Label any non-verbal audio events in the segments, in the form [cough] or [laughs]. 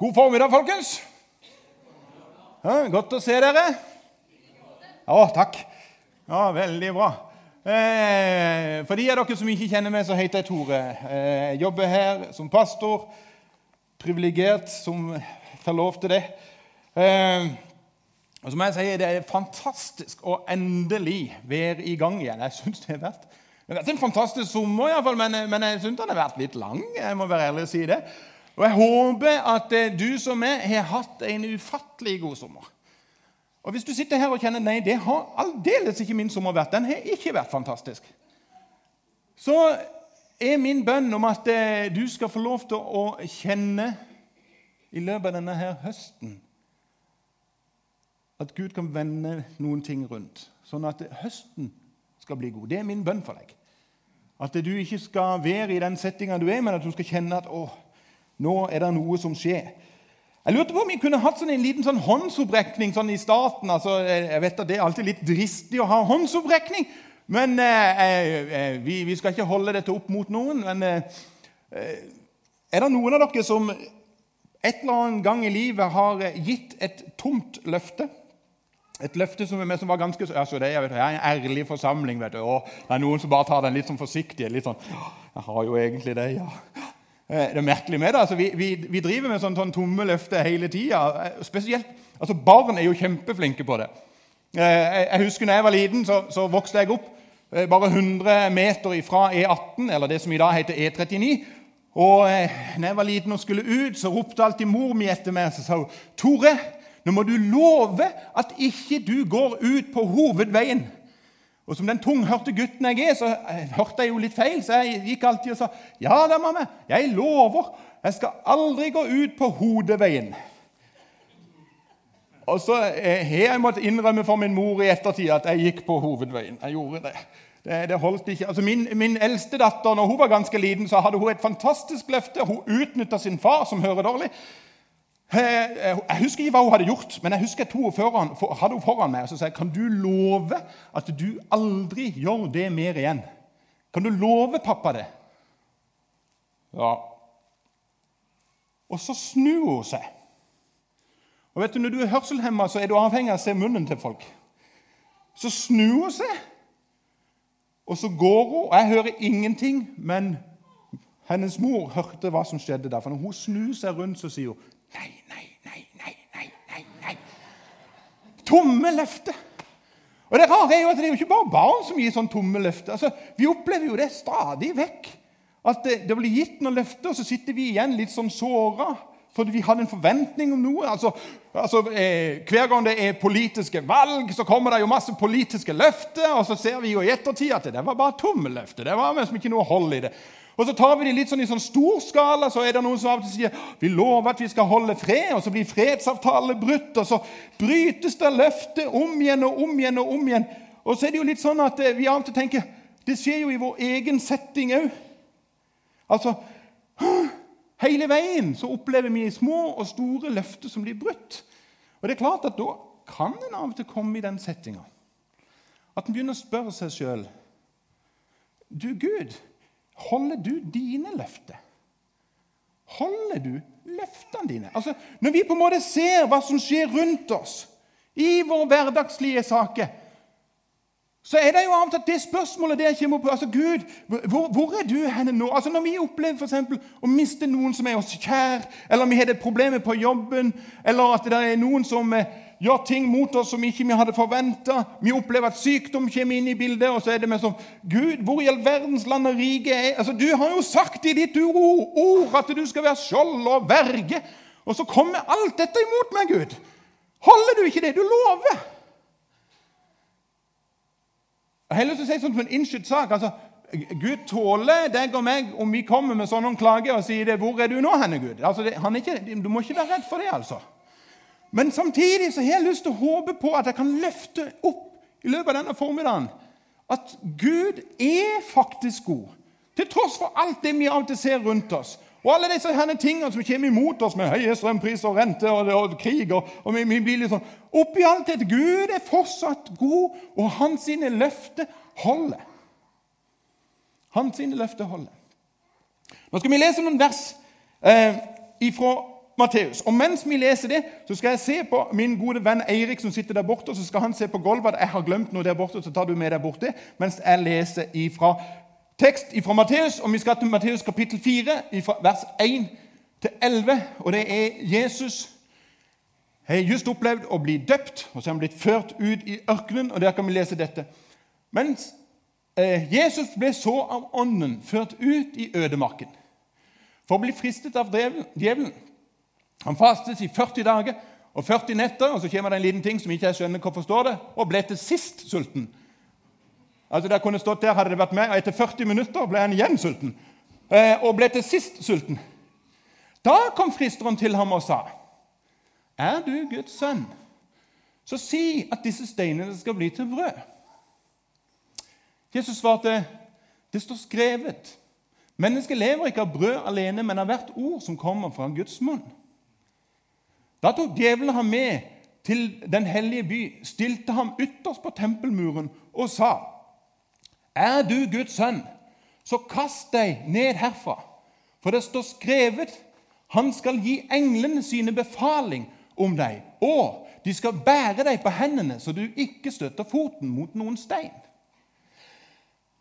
God formiddag, folkens. Ja, godt å se dere. Å, takk. Ja, Veldig bra. Eh, for de av dere som ikke kjenner meg, så heter jeg Tore. Eh, jeg jobber her som pastor. Privilegert som får lov til det. Eh, og som jeg sier, Det er fantastisk å endelig være i gang igjen. Jeg synes Det har vært, det har vært en fantastisk sommer, i fall, men, men jeg syns den har vært litt lang. jeg må være ærlig og si det. Og jeg håper at eh, du som meg har hatt en ufattelig god sommer. Og Hvis du sitter her og kjenner nei, det har aldeles ikke min sommer vært, den har ikke vært fantastisk, så er min bønn om at eh, du skal få lov til å kjenne i løpet av denne her høsten at Gud kan vende noen ting rundt, sånn at høsten skal bli god. Det er min bønn for deg. At du ikke skal være i den settinga du er, men at du skal kjenne at å, nå er det noe som skjer. Jeg lurte på om vi kunne hatt sånn en liten sånn håndsopprekning sånn i starten. Altså, jeg vet at Det er alltid litt dristig å ha håndsopprekning, men eh, eh, vi, vi, skal ikke holde dette opp mot noen. Men eh, eh er det noen av dere som et eller annet gang i livet har gitt et tomt løfte? Et løfte som, som var ganske altså det, jeg, vet, jeg er en ærlig forsamling. vet du, og Det er noen som bare tar den litt sånn forsiktig. litt sånn, 'Jeg har jo egentlig det, ja.' Eh, det er merkelig med det. Altså, vi, vi, vi, driver med sånn, sånn tomme løfter hele tida. Eh, altså, barn er jo kjempeflinke på det. Eh, jeg husker når jeg var liten, så, så vokste jeg opp bare 100 meter fra E18, eller det som i dag heter E39. Og når jeg var liten og skulle ut, så ropte alltid mor mi etter meg og sa hun, 'Tore, nå må du love at ikke du går ut på hovedveien.' Og Som den tunghørte gutten jeg er, så hørte jeg jo litt feil, så jeg gikk alltid og sa, 'Ja da, mamma, jeg lover. Jeg skal aldri gå ut på hodeveien.' Og så eh, har jeg måttet innrømme for min mor i ettertid at jeg gikk på hovedveien. Jeg gjorde det. Det, det holdt ikke. Altså min, min, eldste datter når hun var ganske liten, så hadde hun et fantastisk løfte. Hun utnytta sin far, som hører dårlig. Jeg husker ikke hva hun hadde gjort, men jeg husker at hun foran, hadde hun foran meg og så sa jeg, kan du love at du aldri gjør det mer igjen. Kan du love pappa det? Ja. Og så snur hun seg. Og vet du, Når du er hørselshemma, så er du avhengig av å se munnen til folk. Så snur hun seg, og så går hun. og Jeg hører ingenting, men hennes mor hørte hva som skjedde der. For når hun snur seg rundt, så sier hun Nei, nei, nei, nei, nei, nei, nei. Tomme løfter. Og Det rare er jo at det er jo ikke bare barn som gir sånn tomme løfter. Altså, vi opplever jo det stadig vekk. At det, det blir gitt noen løfter, og så sitter vi igjen litt sånn såra. Fordi vi hadde en forventning om noe. Altså, altså eh, Hver gang det er politiske valg, så kommer det jo masse politiske løfter. Og så ser vi jo i ettertid at det var bare tomme løfter. Det var liksom ikke noe hold i det. Og så tar vi det litt sånn i sånn stor skala, så er det noen som av og til sier vi lover at vi skal holde fred, og så blir fredsavtale brutt, og så brytes det løftet om igjen og om igjen og om igjen. Og så er det jo litt sånn at eh, vi av og til tenker det skjer jo i vår egen setting òg. Altså Hele veien så opplever vi små og store løfter som blir brutt. Og det er klart at Da kan en av og til komme i den settinga at en begynner å spørre seg sjøl Du, Gud, Holder du dine løfter? Holder du løftene dine? Altså, Når vi på en måte ser hva som skjer rundt oss i våre hverdagslige saker, så er det jo av og til det spørsmålet der kommer opp. altså Gud, hvor, hvor er du henne nå? Altså Når vi opplever for eksempel, å miste noen som er oss kjær, eller vi har det problemet på jobben, eller at det er noen som gjør ting mot oss som ikke vi hadde forventa. Vi opplever at sykdom kommer inn i bildet, og så er det med sånn Gud, hvor i all verdens land og rike er altså, Du har jo sagt i ditt ord at du skal være skjold og verge. Og så kommer alt dette imot meg, Gud. Holder du ikke det du lover? Jeg har lyst til å si sånn som en innskytt sak. altså, Gud tåler deg og meg om vi kommer med sånne klager og sier det, 'Hvor er du nå, henne, Gud?' Altså, det, ikke, du må ikke være redd for det, altså. Men samtidig så har jeg lyst til å håpe på at jeg kan løfte opp i løpet av denne formiddagen at Gud er faktisk god. Til tross for alt det vi til ser rundt oss. Og alle disse herne tingene som kommer imot oss med høye strømpriser og rente og, og krig. Og, og vi, vi, blir litt sånn, Oppi alt dette Gud er fortsatt god, og hans sine løfter holder. Hans sine løfter holder. Nå skal vi lese noen vers eh, fra Matteus. Og mens vi leser det, så skal jeg se på min gode venn Eirik som sitter der borte. og Så skal han se på gulvet at jeg har glemt noe der borte, så tar du med deg borte mens jeg leser ifra tekst fra Matteus. Og vi skal til Matteus kapittel 4, fra vers 1 til 11. Og det er Jesus har just opplevd å bli døpt, og så er han blitt ført ut i ørkenen. og Der kan vi lese dette. Mens eh, Jesus ble så av Ånden ført ut i ødemarken for å bli fristet av djevelen. Han fastet i 40 dager og 40 netter, og så kommer det en liten ting som ikke jeg skjønner hvorfor står det, og ble til sist sulten. Altså der kunne stått der, hadde det vært meg, og Etter 40 minutter ble han igjen sulten. Eh, og ble til sist sulten. Da kom fristeren til ham og sa, 'Er du Guds sønn, så si at disse steinene skal bli til brød.' Jesus svarte, 'Det står skrevet:" Mennesket lever ikke av brød alene, men av hvert ord som kommer fra Guds munn. Da tok djevelen ham med til den hellige by, stilte ham ytterst på tempelmuren og sa:" Er du Guds sønn, så kast deg ned herfra, for det står skrevet:" Han skal gi englene sine befaling om deg, og de skal bære deg på hendene, så du ikke støtter foten mot noen stein.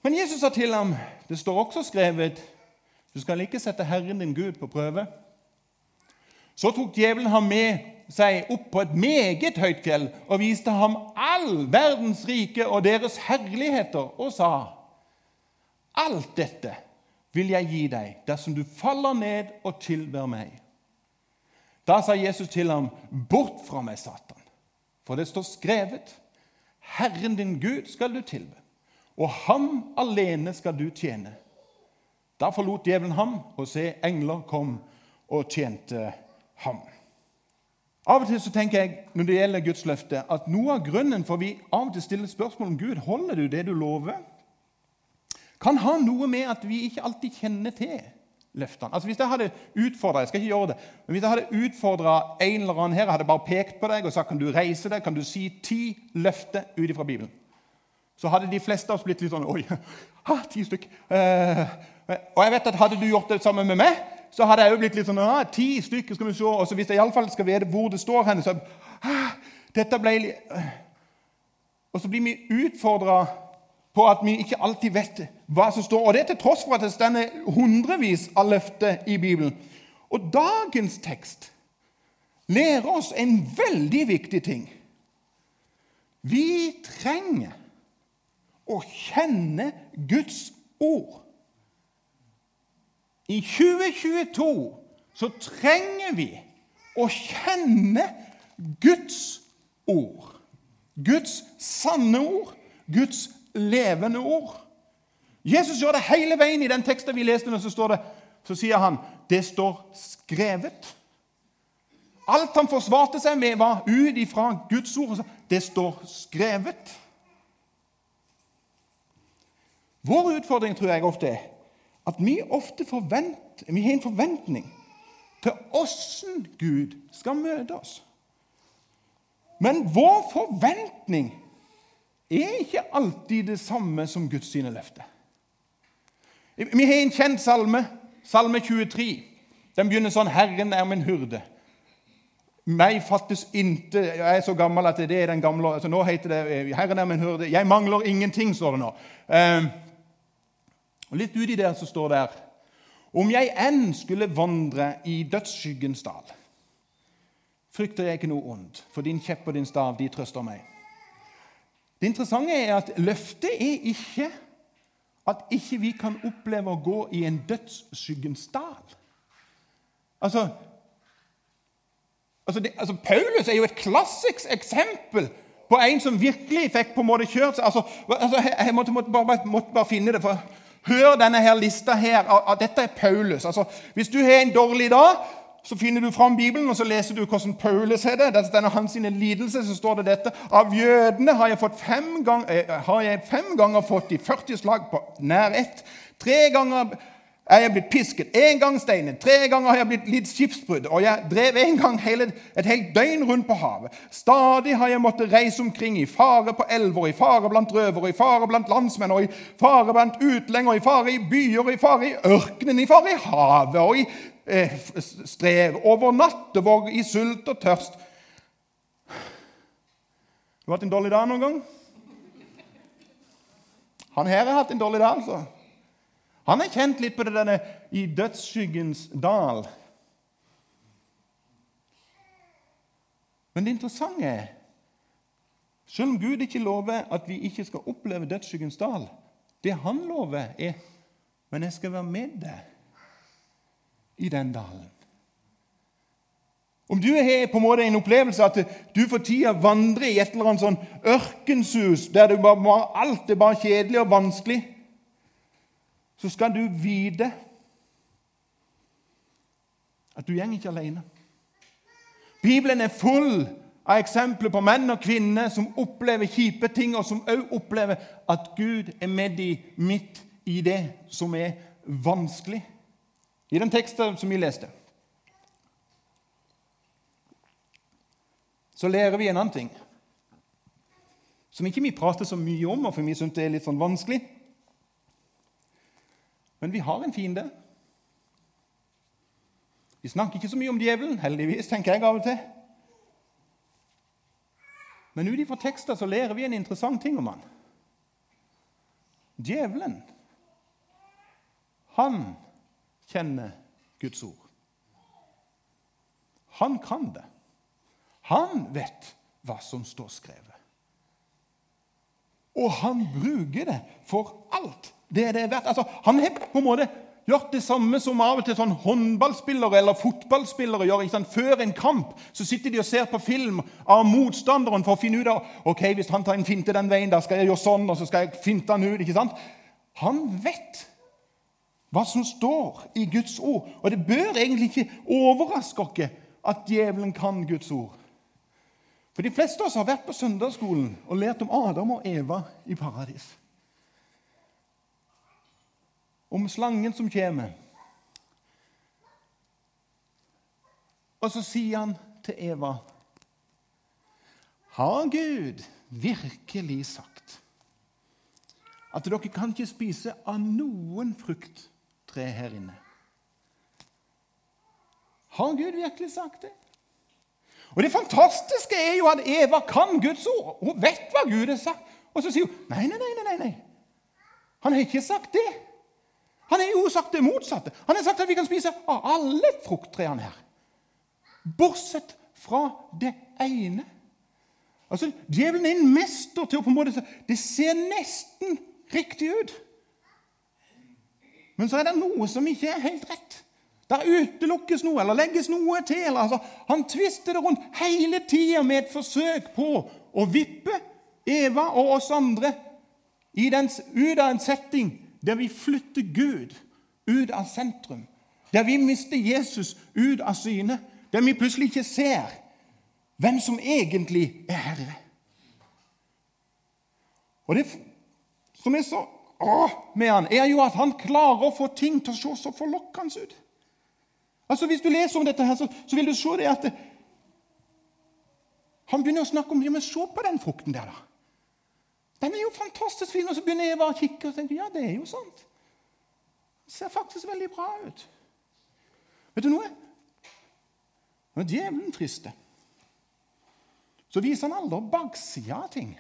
Men Jesus sa til ham, det står også skrevet, du skal ikke sette Herren din Gud på prøve. Så tok djevelen ham med seg opp på et meget høyt fjell og viste ham all verdens rike og deres herligheter og sa:" Alt dette vil jeg gi deg dersom du faller ned og tilber meg. Da sa Jesus til ham, 'Bort fra meg, Satan.' For det står skrevet, 'Herren din Gud skal du tilbe, og ham alene skal du tjene.' Da forlot djevelen ham, og se, engler kom og tjente ham. Av og til så tenker jeg når det gjelder Guds løfte, at noe av grunnen for vi av og til stiller spørsmål om Gud holder du det du lover, kan ha noe med at vi ikke alltid kjenner til løftene. Altså Hvis jeg hadde utfordra jeg skal ikke gjøre det, men hvis jeg hadde utfordra en eller annen her, og hadde bare pekt på deg og sagt kan du reise deg, kan du si ti løfter ut fra Bibelen, så hadde de fleste av oss blitt litt sånn Oi, [laughs] ha, ti stykk. Eh, og jeg vet at Hadde du gjort det sammen med meg, så hadde jeg jo blitt litt sånn ah, Ti stykker, skal vi se. Og så hvis jeg iallfall skal vite hvor det står henne, så ah, dette ble Og så blir vi utfordra på at vi ikke alltid vet hva som står. Og det er til tross for at det står hundrevis av løfter i Bibelen. Og dagens tekst lærer oss en veldig viktig ting. Vi trenger å kjenne Guds ord. I 2022 så trenger vi å kjenne Guds ord. Guds sanne ord, Guds levende ord. Jesus gjør det hele veien i den teksten vi leste. Så, står det, så sier han det står skrevet. Alt han forsvarte seg med, var ut ifra Guds ord. Det står skrevet. Vår utfordring tror jeg ofte er at vi ofte forventer, vi har en forventning til åssen Gud skal møte oss. Men vår forventning er ikke alltid det samme som Guds sine løfter. Vi har en kjent salme, salme 23. Den begynner sånn 'Herren er min hurde'. Meg fattes inte Jeg er så gammel at det er den gamle altså Nå heter det 'Herren er min hurde'. Jeg mangler ingenting, står det nå. Og Litt uti der så står det Om jeg enn skulle vandre i dødsskyggens dal, frykter jeg ikke noe ondt, for din kjepp og din stav, de trøster meg. Det interessante er at løftet er ikke at ikke vi kan oppleve å gå i en dødsskyggens dal. Altså, altså, det, altså, Paulus er jo et klassisk eksempel på en som virkelig fikk på en måte kjørt seg altså, altså, Jeg måtte, måtte, bare, måtte, bare, finne det. for Hør denne her lista her. Dette er Paulus. Altså, hvis du har en dårlig dag, så finner du fram Bibelen og så leser du hvordan Paulus har det. Denne hans lidelse, så står det dette. Av jødene har jeg, fem gang, eh, har jeg fem ganger fått de 40 slag på nær ett. Tre ganger er jeg blitt pisket, én gang steinet, tre ganger har jeg blitt litt skipsbrudd, og jeg drev en gang hele, et helt døgn rundt på havet. Stadig har jeg måttet reise omkring i fare på elver, i fare blant røvere, i fare blant landsmenn, og i fare blant utlendinger, i fare i byer, i fare i ørkenen, i fare i havet og i eh, strev, over nattevåg, i sult og tørst. Du har hatt en dårlig dag noen gang? Han her har hatt en dårlig dag, altså. Han er kjent litt på det denne i dødsskyggens dal. Men det interessante er selv om Gud ikke lover at vi ikke skal oppleve dødsskyggens dal, det han lover, er men jeg skal være med deg i den dalen. Om du har på en måte en opplevelse at du for tida vandrer i et eller annet sånn ørkenshus der bare, alt er bare kjedelig og vanskelig, så skal du vite at du går ikke alene. Bibelen er full av eksempler på menn og kvinner som opplever kjipe ting, og som også opplever at Gud er med dem midt i det som er vanskelig. I den teksten som vi leste, så lærer vi en annen ting som ikke vi prater så mye om, og for vi syns det er litt sånn vanskelig. Men vi har en fiende. Vi snakker ikke så mye om djevelen, heldigvis, tenker jeg av og til. Men ut ifra tekster så lærer vi en interessant ting om han. Djevelen, han kjenner Guds ord. Han kan det. Han vet hva som står skrevet. Og han bruker det for alt det det er verdt. Altså, han har på en måte gjort det samme som av og til sånn håndballspillere eller fotballspillere gjør. Ikke sant? Før en kamp så sitter de og ser på film av motstanderen for å finne ut av ok, hvis han tar en finte den veien, da skal jeg gjøre sånn, og så skal jeg finte han ut. ikke sant? Han vet hva som står i Guds ord. Og det bør egentlig ikke overraske oss at djevelen kan Guds ord. For De fleste av oss har vært på søndagsskolen og lært om Adam og Eva i paradis om slangen som kommer. Og så sier han til Eva Har Gud virkelig sagt at dere kan ikke spise av noen frukttre her inne? Har Gud virkelig sagt det? Og Det fantastiske er jo at Eva kan Guds ord. Hun vet hva Gud har sagt. Og så sier hun nei, nei, nei, nei, nei. Han har ikke sagt det. Han har jo sagt det motsatte. Han har sagt at vi kan spise av alle frukttrærne her. Bortsett fra det ene. Altså, Djevelen er en mester til å på en måte Det ser nesten riktig ut. Men så er det noe som ikke er helt rett. Der utelukkes noe eller legges noe til. Altså, han tvister det rundt hele tida med et forsøk på å vippe Eva og oss andre den, ut av en setting der vi flytter Gud ut av sentrum, der vi mister Jesus ut av syne, der vi plutselig ikke ser hvem som egentlig er Herre. Og Det som er så åh, med han, er jo at han klarer å få ting til å se så forlokkende ut. Altså Hvis du leser om dette, her, så, så vil du se det at det, han begynner å snakke om ja, men se på den frukten der. da. Den er jo fantastisk fin. Og så begynner Eva å kikke og tenker ja, det er jo sant. Det ser faktisk veldig bra ut. Vet du noe? Når djevelen frister, så viser han alle baksida av ting.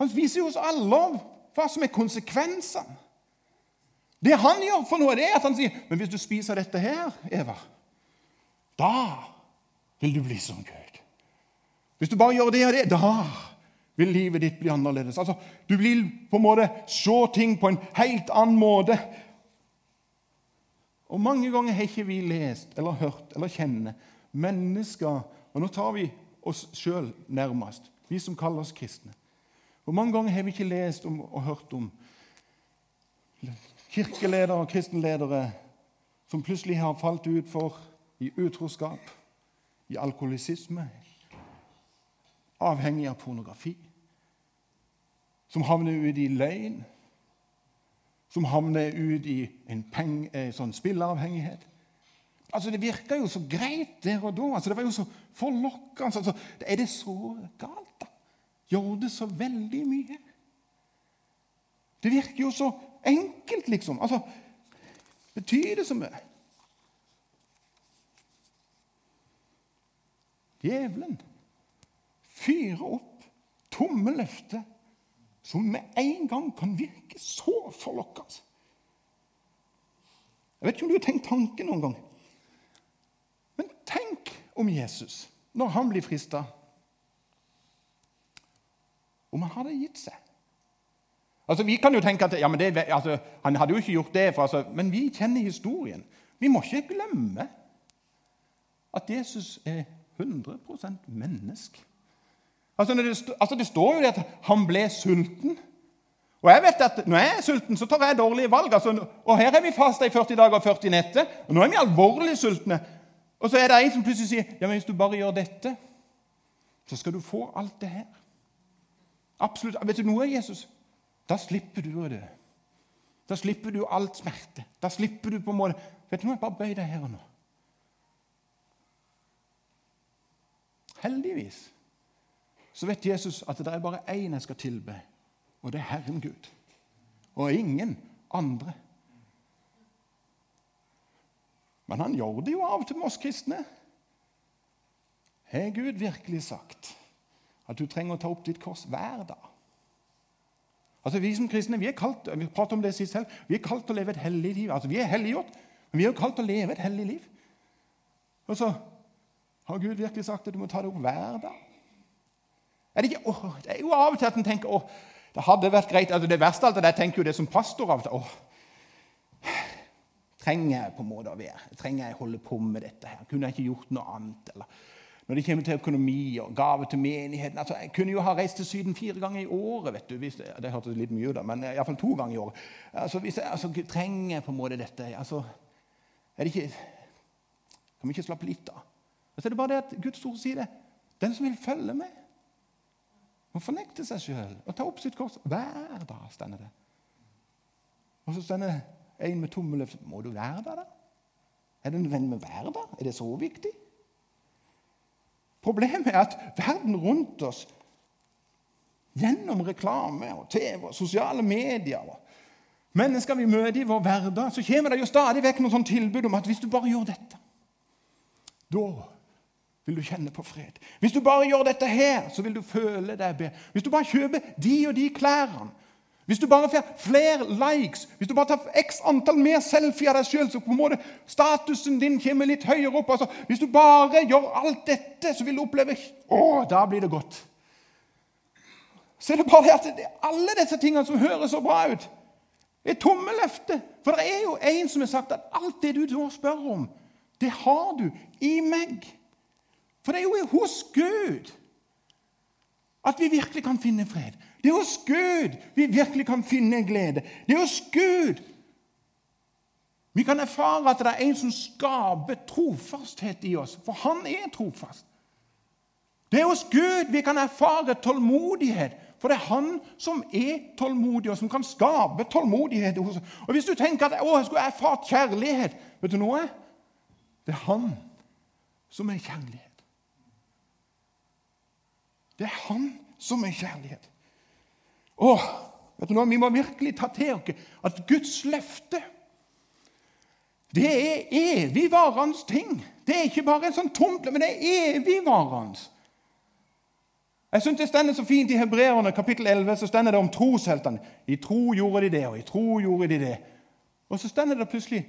Han viser jo oss alle hva som er konsekvensene. Det han gjør for noe, det er at han sier men hvis du spiser dette her, Eva, da vil du bli som Gud. Hvis du bare gjør det og det, da vil livet ditt bli annerledes. Altså, Du vil på en måte se ting på en helt annen måte. Og Mange ganger har ikke vi lest eller hørt eller kjenner mennesker Og nå tar vi oss sjøl nærmest, vi som kaller oss kristne. Hvor mange ganger har vi ikke lest om, og hørt om kirkeledere og kristenledere som plutselig har falt ut for i utroskap, i alkoholisisme, avhengig av pornografi? som havner ut i løgn, som havner ut i en, peng, en sånn spilleavhengighet. Altså, Det virka jo så greit der og da. Altså, Det var jo så forlokkende. Altså, altså er det så galt, da? Gjorde det så veldig mye? Det virker jo så enkelt, liksom. Altså, Betyr det så mye? Djevelen fyrer opp tomme løfter som med en gang kan virke så forlokkende. Jeg vet ikke om du har tenkt tanken noen gang. Men tenk om Jesus, når han blir frista Om han hadde gitt seg. Altså, Vi kan jo tenke at ja, det, altså, han hadde jo ikke gjort det, for, altså, men vi kjenner historien. Vi må ikke glemme at Jesus er 100% menneske. Altså, det, altså, det står jo det at han ble sulten. Og jeg vet at Når jeg er sulten, så tar jeg dårlige valg. Altså, og Her er vi fasta i 40 dager og 40 netter. og Nå er vi alvorlig sultne. Og så er det en som plutselig sier ja, men hvis du bare gjør dette, så skal du få alt det her. Absolutt. Vet du noe, Jesus? Da slipper du å dø. Da slipper du alt smerte. Da slipper du på en måte Vet du noe, bare bøy deg her og nå. Heldigvis så vet Jesus at det er bare én jeg skal tilbe, og det er Herren Gud. Og ingen andre. Men han gjør det jo av og til med oss kristne. Har Gud virkelig sagt at du trenger å ta opp ditt kors hver dag? Altså Vi som kristne vi er kalt vi prater om det sist selv, vi er kalt til å leve et hellig liv. Altså Vi er helliggjort, men vi er kalt til å leve et hellig liv. Og så har Gud virkelig sagt at du må ta det opp hver dag. Er det, ikke, åh, det er jo av og til at en tenker åh, det hadde vært greit, altså Det verste av alt at jeg tenker jo det som pastor av og til. åh, Trenger jeg på en måte å være? Trenger jeg å holde på med dette? her? Kunne jeg ikke gjort noe annet? eller når det kommer til økonomi og gave til menigheten altså, Jeg kunne jo ha reist til Syden fire ganger i året. vet du, hvis, Det hørtes litt mye ut, da, men iallfall to ganger i året. Altså, hvis jeg altså, trenger på en måte dette altså, er det ikke, Kan vi ikke slappe litt av? Altså, så er det bare det at Guds ord sier det. Den som vil følge med, må fornekte seg sjøl og ta opp sitt kors hver dag. stender det. Og så stender en med tommel løfter. Må du være der, da? Er det nødvendig med hver dag? Er det så viktig? Problemet er at verden rundt oss, gjennom reklame og TV og sosiale medier og mennesker vi møter i vår hverdag, så kommer det jo stadig vekk noen sånn tilbud om at hvis du bare gjør dette, da vil du kjenne på fred. Hvis du bare gjør dette her, så vil du føle deg bedre. Hvis du bare kjøper de og de klærne, hvis du bare får flere likes, hvis du bare tar x antall mer selfie av deg sjøl, så på en måte statusen din kommer litt høyere opp. Altså, hvis du bare gjør alt dette, så vil du oppleve Å, da blir det godt. Så er det bare det at alle disse tingene som høres så bra ut, er tomme løfter. For det er jo en som har sagt at alt det du nå spør om, det har du i meg. For det er jo hos Gud at vi virkelig kan finne fred. Det er hos Gud vi virkelig kan finne glede. Det er hos Gud vi kan erfare at det er en som skaper trofasthet i oss, for han er trofast. Det er hos Gud vi kan erfare tålmodighet, for det er han som er tålmodig, og som kan skape tålmodighet hos oss. Og Hvis du tenker at å, jeg skulle erfart kjærlighet Vet du noe? Det er han som er kjærlighet. Det er han som er kjærlighet. Åh, vet du noe? Vi må virkelig ta til oss at Guds løfte det er evigvarende ting. Det er ikke bare en sånn tomt, men det er evigvarende. Jeg synes Det stender så fint i Hebreerne kapittel 11 så stender det om trosheltene. I tro gjorde de det, og i tro gjorde de det. Og så stender det plutselig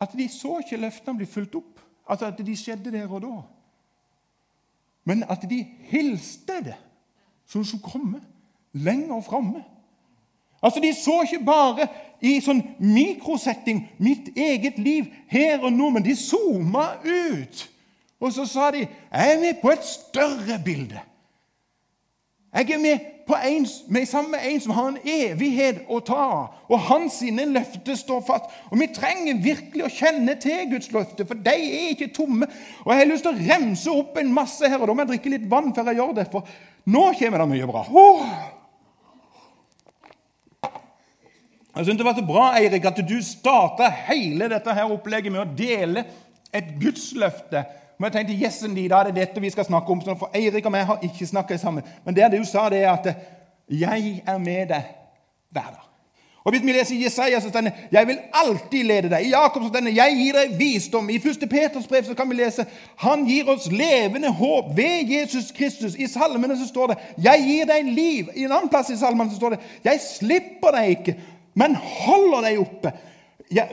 at de så ikke løftene bli fulgt opp. Altså at de skjedde der og da. Men at de hilste det som skulle komme lenger framme. Altså, De så ikke bare i sånn mikrosetting mitt eget liv her og nå, men de zooma ut. Og så sa de jeg er med på et større bilde. Jeg er med, på en, med sammen med en som har en evighet å ta. Og hans sine løfter står fast. Og Vi trenger virkelig å kjenne til Guds løfter, for de er ikke tomme. Og Jeg har lyst til å remse opp en masse her, og da må jeg drikke litt vann før jeg gjør det. For nå kommer det mye bra. Oh! Jeg synes Det var så bra Eirik, at du starta hele dette her opplegget med å dele et gudsløfte. Men jeg tenkte, jessen indeed, da er det dette vi skal snakke om. For Eirik og meg har ikke snakka sammen. Men det du sa, det er at 'jeg er med deg hver dag'. Og Hvis vi leser Jesaja, så står det 'Jeg vil alltid lede deg'. I Jakob så står det 'Jeg gir deg visdom'. I 1. Peters brev så kan vi lese 'Han gir oss levende håp ved Jesus Kristus'. I salmene så står det 'Jeg gir deg liv'. I en annen plass i salmene så står det 'Jeg slipper deg ikke, men holder deg oppe'. Jeg,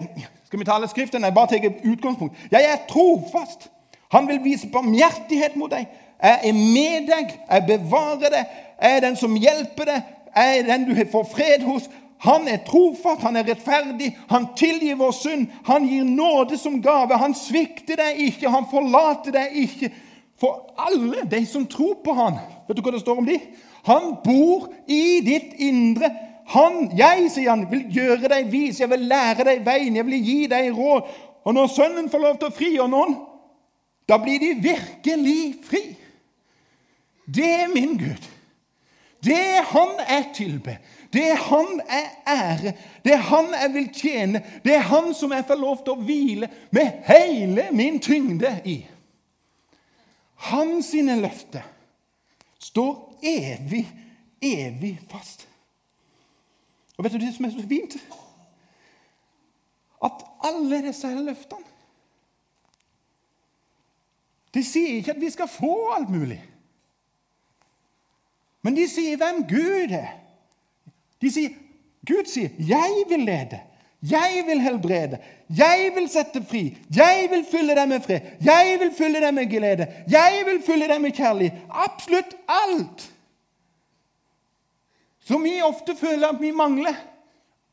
skal vi tale Skriften? Jeg bare tar utgangspunkt. 'Jeg er trofast'. Han vil vise barmhjertighet mot deg. Jeg er med deg, jeg bevarer deg, jeg er den som hjelper deg, jeg er den du får fred hos. Han er trofast, han er rettferdig, han tilgir vår synd. Han gir nåde som gave. Han svikter deg ikke, han forlater deg ikke. For alle de som tror på han, vet du hva det står om de? Han bor i ditt indre. Han, jeg, sier han, vil gjøre deg vis, jeg vil lære deg veien, jeg vil gi deg råd. Og når Sønnen får lov til å frigjøre noen, da blir de virkelig fri. Det er min Gud. Det er Han jeg tilber. Det er Han jeg ærer. Det er Han jeg vil tjene. Det er Han som jeg får lov til å hvile med hele min tyngde i. Hans sine løfter står evig, evig fast. Og vet du det som er så fint? At alle disse løftene De sier ikke at vi skal få alt mulig. Men de sier hvem Gud er. De sier, Gud sier, 'Jeg vil lede. Jeg vil helbrede. Jeg vil sette fri. Jeg vil fylle deg med fred. Jeg vil fylle deg med glede. Jeg vil fylle deg med kjærlighet. Absolutt alt. Som vi ofte føler at vi mangler.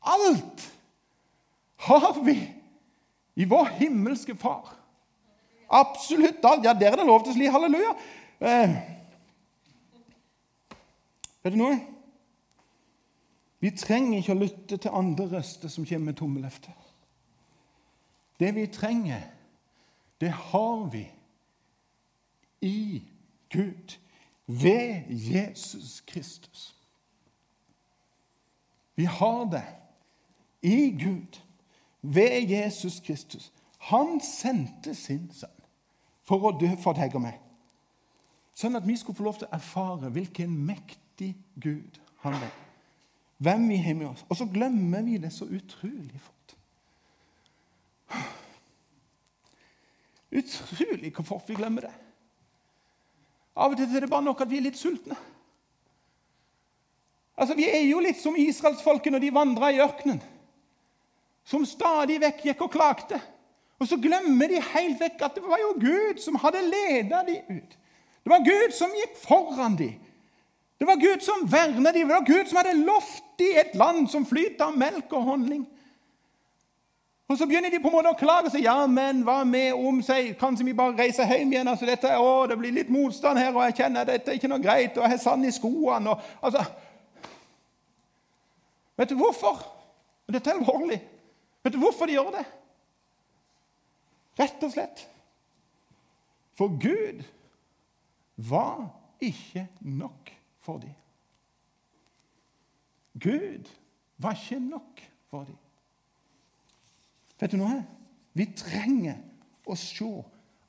Alt har vi i vår himmelske Far. Absolutt alt. Ja, der er det lov til å si halleluja. Eh. Vet du noe? Vi trenger ikke å lytte til andre røster som kommer med tomme løfter. Det vi trenger, det har vi i Gud ved Jesus Kristus. Vi har det i Gud ved Jesus Kristus. Han sendte sin sønn for å dø for deg og meg. Sånn at vi skulle få lov til å erfare hvilken mektig Gud han er hvem vi har med oss. Og så glemmer vi det så utrolig fort. Utrolig hvor fort vi glemmer det. Av og til er det bare nok at vi er litt sultne. Altså, Vi er jo litt som israelsfolket når de vandra i ørkenen. Som stadig vekk gikk og klagde. Og så glemmer de helt vekk at det var jo Gud som hadde ledet dem ut. Det var Gud som gikk foran dem. Det var Gud som vernet dem. Det var Gud som hadde lovt dem et land som flyter av melk og honning. Og Så begynner de på en måte å klage seg. Ja, men hva med om seg? Kanskje vi bare reiser hjem igjen? altså dette, å, Det blir litt motstand her, og jeg kjenner at dette er ikke noe greit. og jeg har sand i skoene. Og, altså, vet du hvorfor? Dette er alvorlig. Vet du hvorfor de gjør det? Rett og slett For Gud var ikke nok for dem. Gud var ikke nok for dem. Vet du noe? Vi trenger å se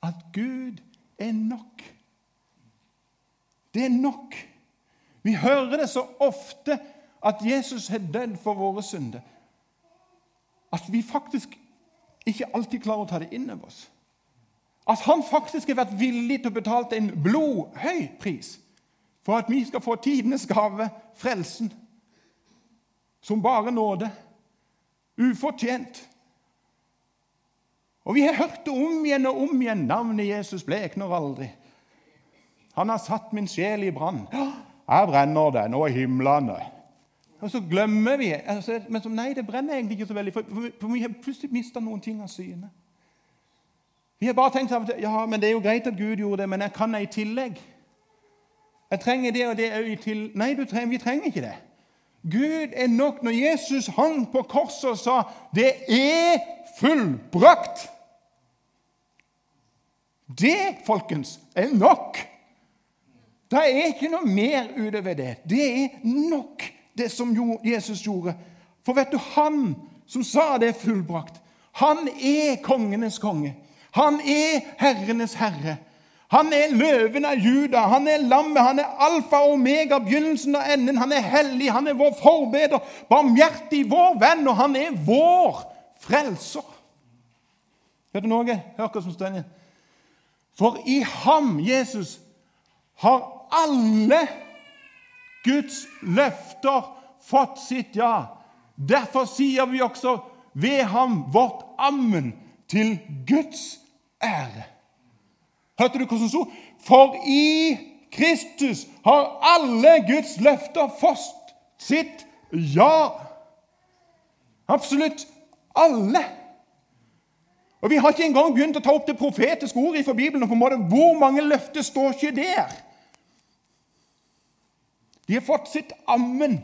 at Gud er nok. Det er nok. Vi hører det så ofte at Jesus har dødd for våre synder, at vi faktisk ikke alltid klarer å ta det inn over oss. At han faktisk har vært villig til å betale en blodhøy pris for at vi skal få tidenes gave, frelsen, som bare nåde. Ufortjent. Og vi har hørt det om igjen og om igjen. Navnet Jesus blekner aldri. Han har satt min sjel i brann. Jeg brenner nå er himlene. Og så glemmer vi altså, Men så, nei, det brenner egentlig ikke så veldig, for, for, vi har plutselig mista noen ting av syne. Vi har bare tenkt at ja, men det er jo greit at Gud gjorde det, men jeg kan det i tillegg. Jeg trenger det og det òg til Nei, trenger, vi trenger ikke det. Gud er nok. Når Jesus hang på korset og sa 'Det er fullbrakt' Det, folkens, er nok. Det er ikke noe mer utover det. Det er nok, det som Jesus gjorde. For vet du, han som sa det fullbrakt, han er kongenes konge. Han er herrenes herre. Han er løven av Juda, han er lammet, han er alfa og omega, begynnelsen og enden. Han er hellig, han er vår forbeder, barmhjertig, vår venn, og han er vår frelser. Vet du noe? Hør hva som står igjen. For i ham, Jesus, har alle Guds løfter fått sitt ja. Derfor sier vi også ved ham vårt ammen til Guds ære. Hørte du hvordan det sto? For i Kristus har alle Guds løfter fått sitt ja. Absolutt alle. Og Vi har ikke engang begynt å ta opp det profetiske ordet for Bibelen. på en måte, Hvor mange løfter står ikke der? De har fått sitt ammen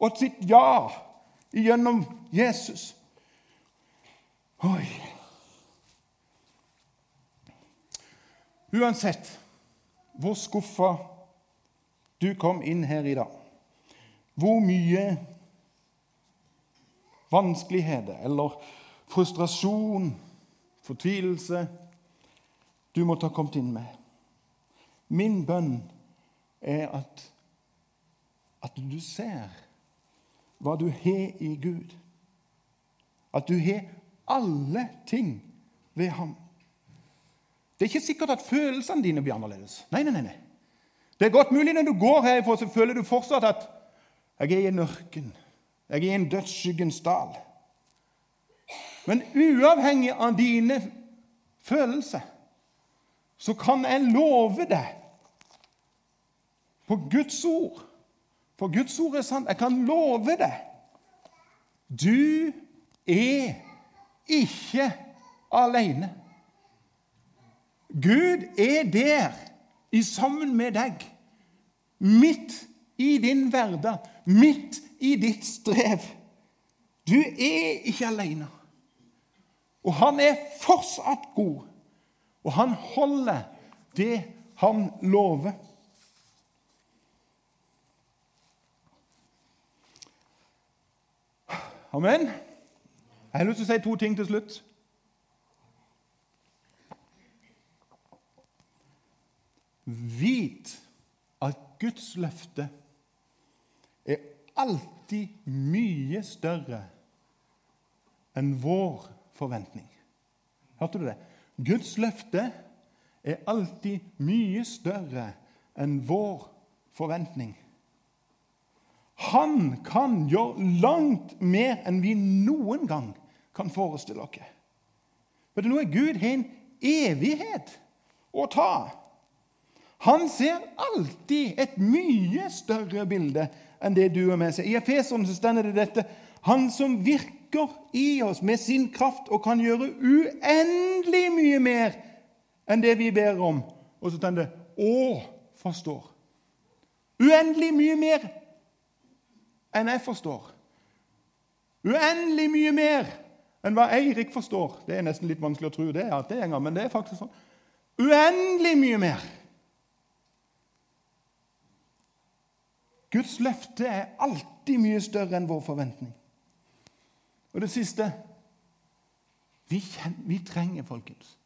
og sitt ja gjennom Jesus. Oi. Uansett hvor skuffa du kom inn her i dag, hvor mye vanskeligheter eller frustrasjon, fortvilelse du måtte ha kommet inn med Min bønn er at, at du ser hva du har i Gud. At du har alle ting ved ham. Det er ikke sikkert at følelsene dine blir annerledes. Nei, nei, nei. Det er godt mulig når du går herfra, så føler du fortsatt at jeg er i en ørken. Jeg er i en dødsskyggens dal. Men uavhengig av dine følelser så kan jeg love deg på Guds ord For Guds ord er sant. Jeg kan love deg du er ikke alene. Gud er der i sammen med deg, midt i din hverdag, midt i ditt strev. Du er ikke alene. Og han er fortsatt god, og han holder det han lover. Amen. Jeg har lyst til å si to ting til slutt. Vit at Guds løfte er alltid mye større enn vår forventning. Hørte du det? Guds løfte er alltid mye større enn vår forventning. Han kan gjøre langt mer enn vi noen gang kan forestille oss. For nå er Gud en evighet å ta. Han ser alltid et mye større bilde enn det du og meg ser. I Efeseren står det dette Han som virker i oss med sin kraft og kan gjøre uendelig mye mer enn det vi ber om. Og så står det Å forstår'. Uendelig mye mer enn jeg forstår. Uendelig mye mer enn hva Eirik forstår. Det er nesten litt vanskelig å tro det, at det er en gang, men det er faktisk sånn. Uendelig mye mer. Guds løfte er alltid mye større enn vår forventning. Og det siste vi, kjenner, vi trenger, folkens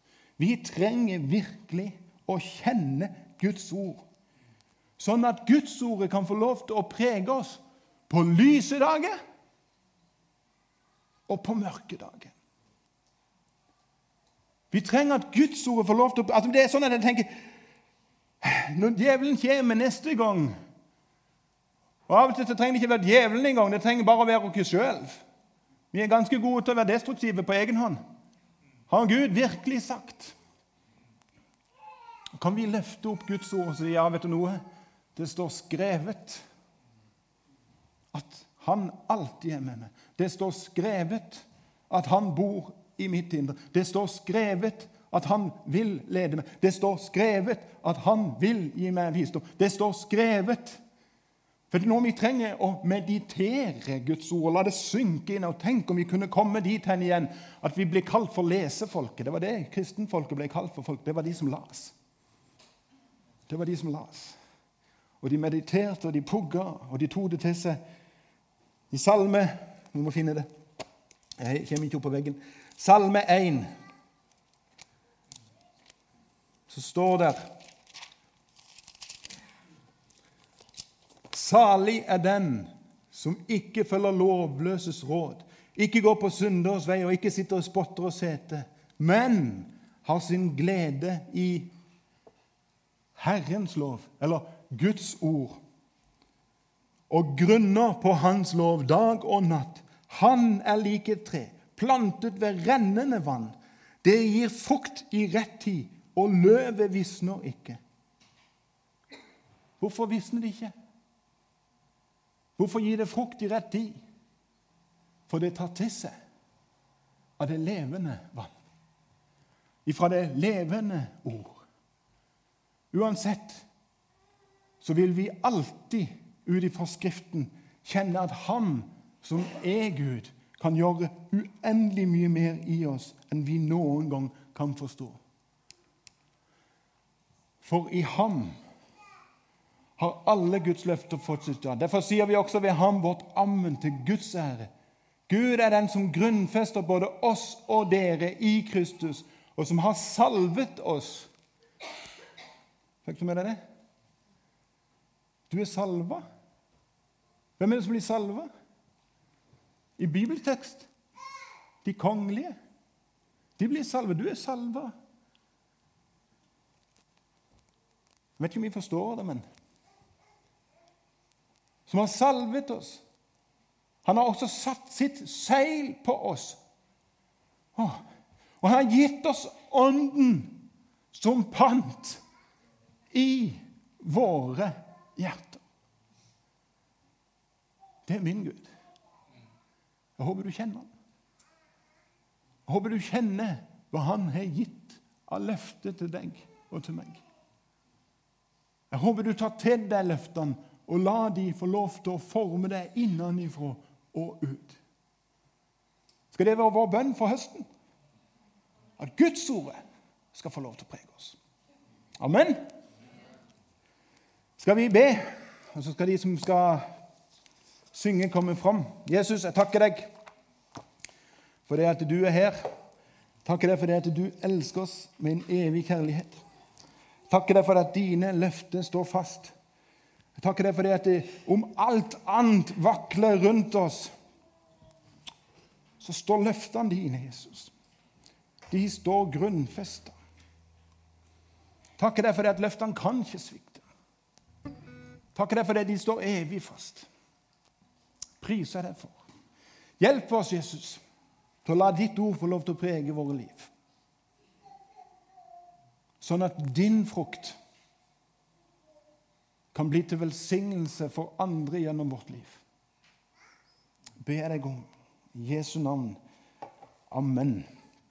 Vi trenger virkelig å kjenne Guds ord. Sånn at Guds ordet kan få lov til å prege oss på lyse dager og på mørke dager. Vi trenger at Guds ord får lov til å altså Det er sånn at jeg tenker Når djevelen kommer neste gang og Av og til så trenger det ikke være djevelen engang, det trenger bare å være oss sjøl. Vi er ganske gode til å være destruktive på egen hånd. Har Gud virkelig sagt? Kan vi løfte opp Guds ord og si ja, vet du noe? Det står skrevet at han alltid er med meg. Det står skrevet at han bor i mitt indre. Det står skrevet at han vil lede meg. Det står skrevet at han vil gi meg visdom. Det står skrevet for det er nå vi trenger å meditere Guds ord la det synke inn. og Tenk om vi kunne komme dit hen igjen at vi blir kalt for lesefolket. Det var det kristenfolket ble kalt for. folk. Det var de som las. Det var de som las. Og de mediterte, og de pugga, og de tok det til seg. I Salme Vi må finne det. Jeg kommer ikke opp på veggen. Salme 1. Så står der Salig er den som ikke følger lovløses råd, ikke går på synders vei og ikke sitter og spotter og seter, men har sin glede i Herrens lov, eller Guds ord og grunner på Hans lov dag og natt. Han er lik et tre, plantet ved rennende vann. Det gir frukt i rett tid, og løvet visner ikke. Hvorfor visner det ikke? Hvorfor gir det frukt i rett tid? For det tar til seg av det levende vann. Ifra det levende ord. Uansett så vil vi alltid ut ifra Skriften kjenne at Han som er Gud, kan gjøre uendelig mye mer i oss enn vi noen gang kan forstå. For i Ham har alle Guds løfter fått sitt ja. Derfor sier vi også ved ham vårt ammen til Guds ære. Gud er den som grunnfester både oss og dere i Kristus, og som har salvet oss. Fikk du med deg det? Du er salva. Hvem er det som blir salva? I bibeltekst de kongelige. De blir salva. Du er salva. Jeg vet ikke om vi forstår det, men som har salvet oss. Han har også satt sitt seil på oss. Og han har gitt oss Ånden som pant i våre hjerter. Det er min Gud. Jeg håper du kjenner ham. Jeg håper du kjenner hva han har gitt av løfter til deg og til meg. Jeg håper du tar til deg løftene og la de få lov til å forme deg innenfra og ut. Skal det være vår bønn for høsten? At Guds ord skal få lov til å prege oss. Amen. Skal vi be, og så skal de som skal synge, komme fram. Jesus, jeg takker deg for det at du er her. Takker deg for det at du elsker oss med en evig kjærlighet. Takker deg for at dine løfter står fast. Jeg takker deg for det at det, om alt annet vakler rundt oss, så står løftene dine, Jesus. De står grunnfesta. Takker deg for det at løftene kan ikke svikte. Takker deg for det de står evig fast. Priser deg for. Hjelp oss, Jesus, til å la ditt ord få lov til å prege våre liv. Sånn at din frukt kan bli til velsignelse for andre gjennom vårt liv. Be deg om. Jesu navn. Amen.